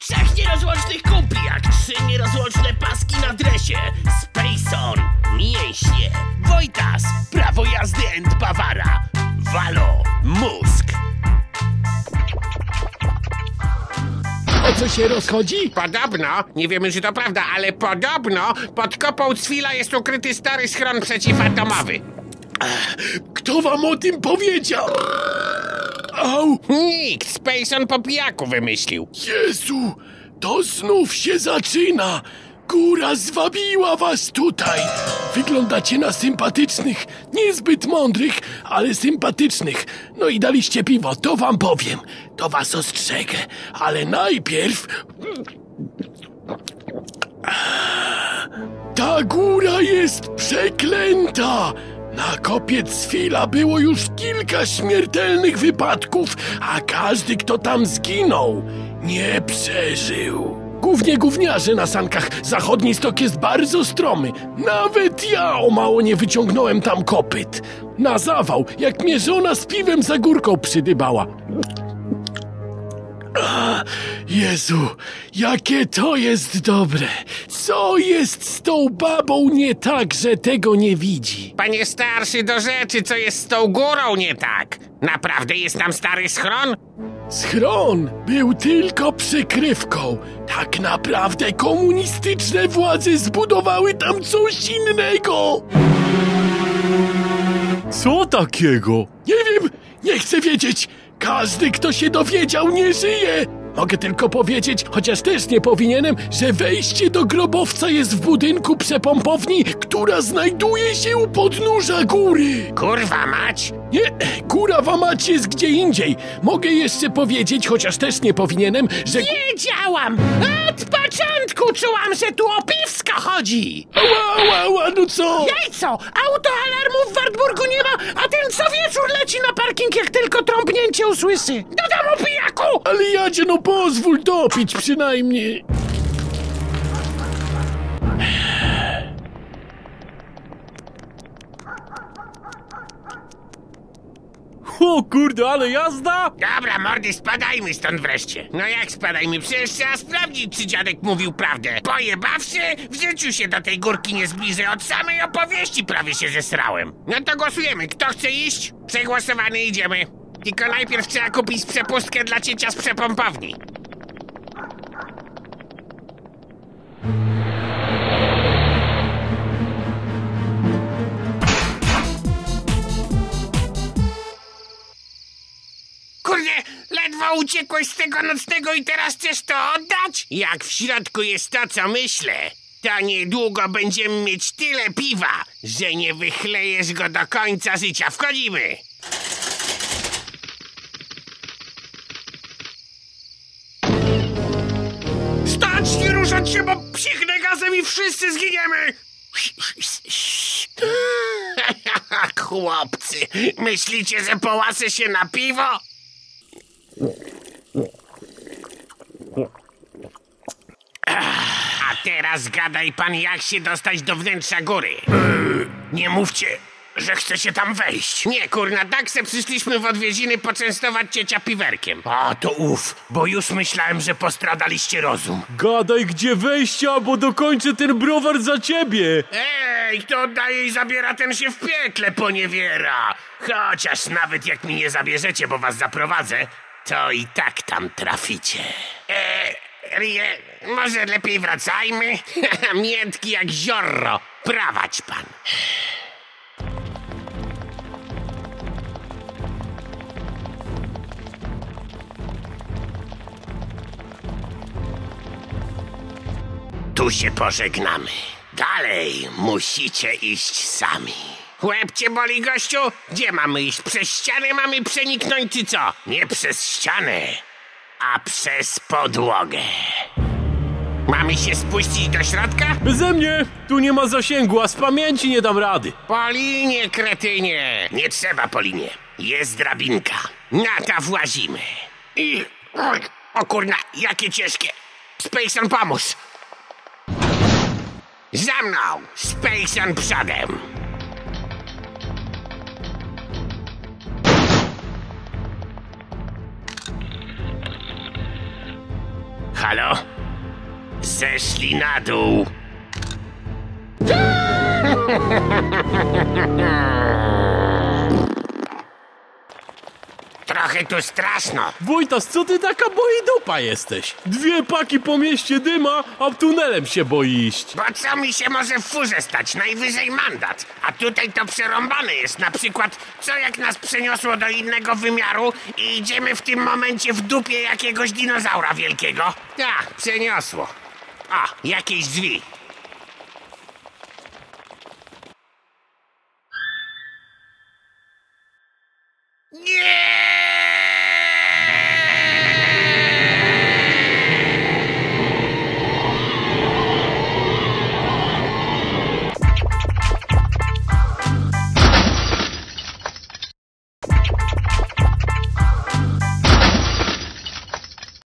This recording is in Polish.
Trzech nierozłącznych kumpli, jak trzy nierozłączne paski na dresie. Spacon, mięśnie. Wojtas, prawo jazdy and Bawara. Walo, mózg. O co się rozchodzi? Podobno, nie wiemy, czy to prawda, ale podobno pod kopą Cwila jest ukryty stary schron przeciwatomowy. Kto wam o tym powiedział? Au! Nikt, Spacon po pijaku wymyślił. Jezu! To znów się zaczyna! Góra zwabiła was tutaj! Wyglądacie na sympatycznych, niezbyt mądrych, ale sympatycznych. No i daliście piwo, to wam powiem. To was ostrzegę, ale najpierw... Ta góra jest przeklęta! Na kopiec Fila było już kilka śmiertelnych wypadków, a każdy, kto tam zginął, nie przeżył. Głównie gówniarze na sankach. Zachodni stok jest bardzo stromy. Nawet ja o mało nie wyciągnąłem tam kopyt. Na zawał, jak mnie żona z piwem za górką przydybała. Jezu, jakie to jest dobre! Co jest z tą babą nie tak, że tego nie widzi? Panie starszy, do rzeczy, co jest z tą górą nie tak? Naprawdę jest tam stary schron? Schron był tylko przykrywką. Tak naprawdę komunistyczne władze zbudowały tam coś innego. Co takiego? Nie wiem, nie chcę wiedzieć. Każdy, kto się dowiedział, nie żyje. Mogę tylko powiedzieć, chociaż też nie powinienem, że wejście do grobowca jest w budynku przepompowni, która znajduje się u podnóża góry. Kurwa mać! Nie, góra wamać jest gdzie indziej. Mogę jeszcze powiedzieć, chociaż też nie powinienem, że... Wiedziałam! Od początku czułam, że tu o piwsko chodzi! Ała, ała, ała, no co? Jajco! Autoalarmu w Wartburgu nie ma, a ten co wieczór leci na parking, jak tylko trąbnięcie usłyszy. Do domu, pijaku! Ale Jadzie, no pozwól dopić przynajmniej. O kurde, ale jazda! Dobra, mordy, spadajmy stąd wreszcie. No jak spadajmy? Przecież trzeba sprawdzić, czy dziadek mówił prawdę. Pojebawszy, w życiu się do tej górki nie zbliżę. Od samej opowieści prawie się zesrałem. No to głosujemy. Kto chce iść? Przegłosowany idziemy. Tylko najpierw trzeba kupić przepustkę dla ciecia z przepompowni. Uciekłeś z tego nocnego i teraz chcesz to oddać? Jak w środku jest to, co myślę, to niedługo będziemy mieć tyle piwa, że nie wychlejesz go do końca życia. Wchodzimy! Stać, nie ruszać się, bo psichnę gazem i wszyscy zginiemy! Chłopcy, myślicie, że połasę się na piwo? A teraz gadaj pan, jak się dostać do wnętrza góry. nie mówcie, że chce się tam wejść. Nie, kurna, tak se przyszliśmy w odwiedziny poczęstować ciecia piwerkiem. A, to uf, bo już myślałem, że postradaliście rozum. Gadaj gdzie wejście, albo dokończę ten browar za ciebie! Ej, kto oddaje i zabiera, ten się w piekle poniewiera. Chociaż nawet jak mi nie zabierzecie, bo was zaprowadzę, to i tak tam traficie. Eee, Rie, może lepiej wracajmy? Miętki jak ziorro. Prawać pan. Tu się pożegnamy. Dalej musicie iść sami. Łeb cię boli, gościu? Gdzie mamy iść? Przez ścianę mamy przeniknąć, czy co? Nie przez ścianę, a przez podłogę. Mamy się spuścić do środka? Beze mnie! Tu nie ma zasięgu, a z pamięci nie dam rady. Po linie, kretynie! Nie trzeba po linie. Jest drabinka. Na ta włazimy. I... Oj, o kurna, jakie ciężkie. Spacon, pomóż. Za mną! Spacon przodem! Halo? Zeszli na dół. Trochę tu straszno. Wojtas, co ty taka boidupa jesteś? Dwie paki po mieście dyma, a tunelem się boi iść. Bo co mi się może w furze stać? Najwyżej mandat. A tutaj to przerąbane jest. Na przykład, co jak nas przeniosło do innego wymiaru i idziemy w tym momencie w dupie jakiegoś dinozaura wielkiego? Tak, przeniosło. A, jakieś drzwi.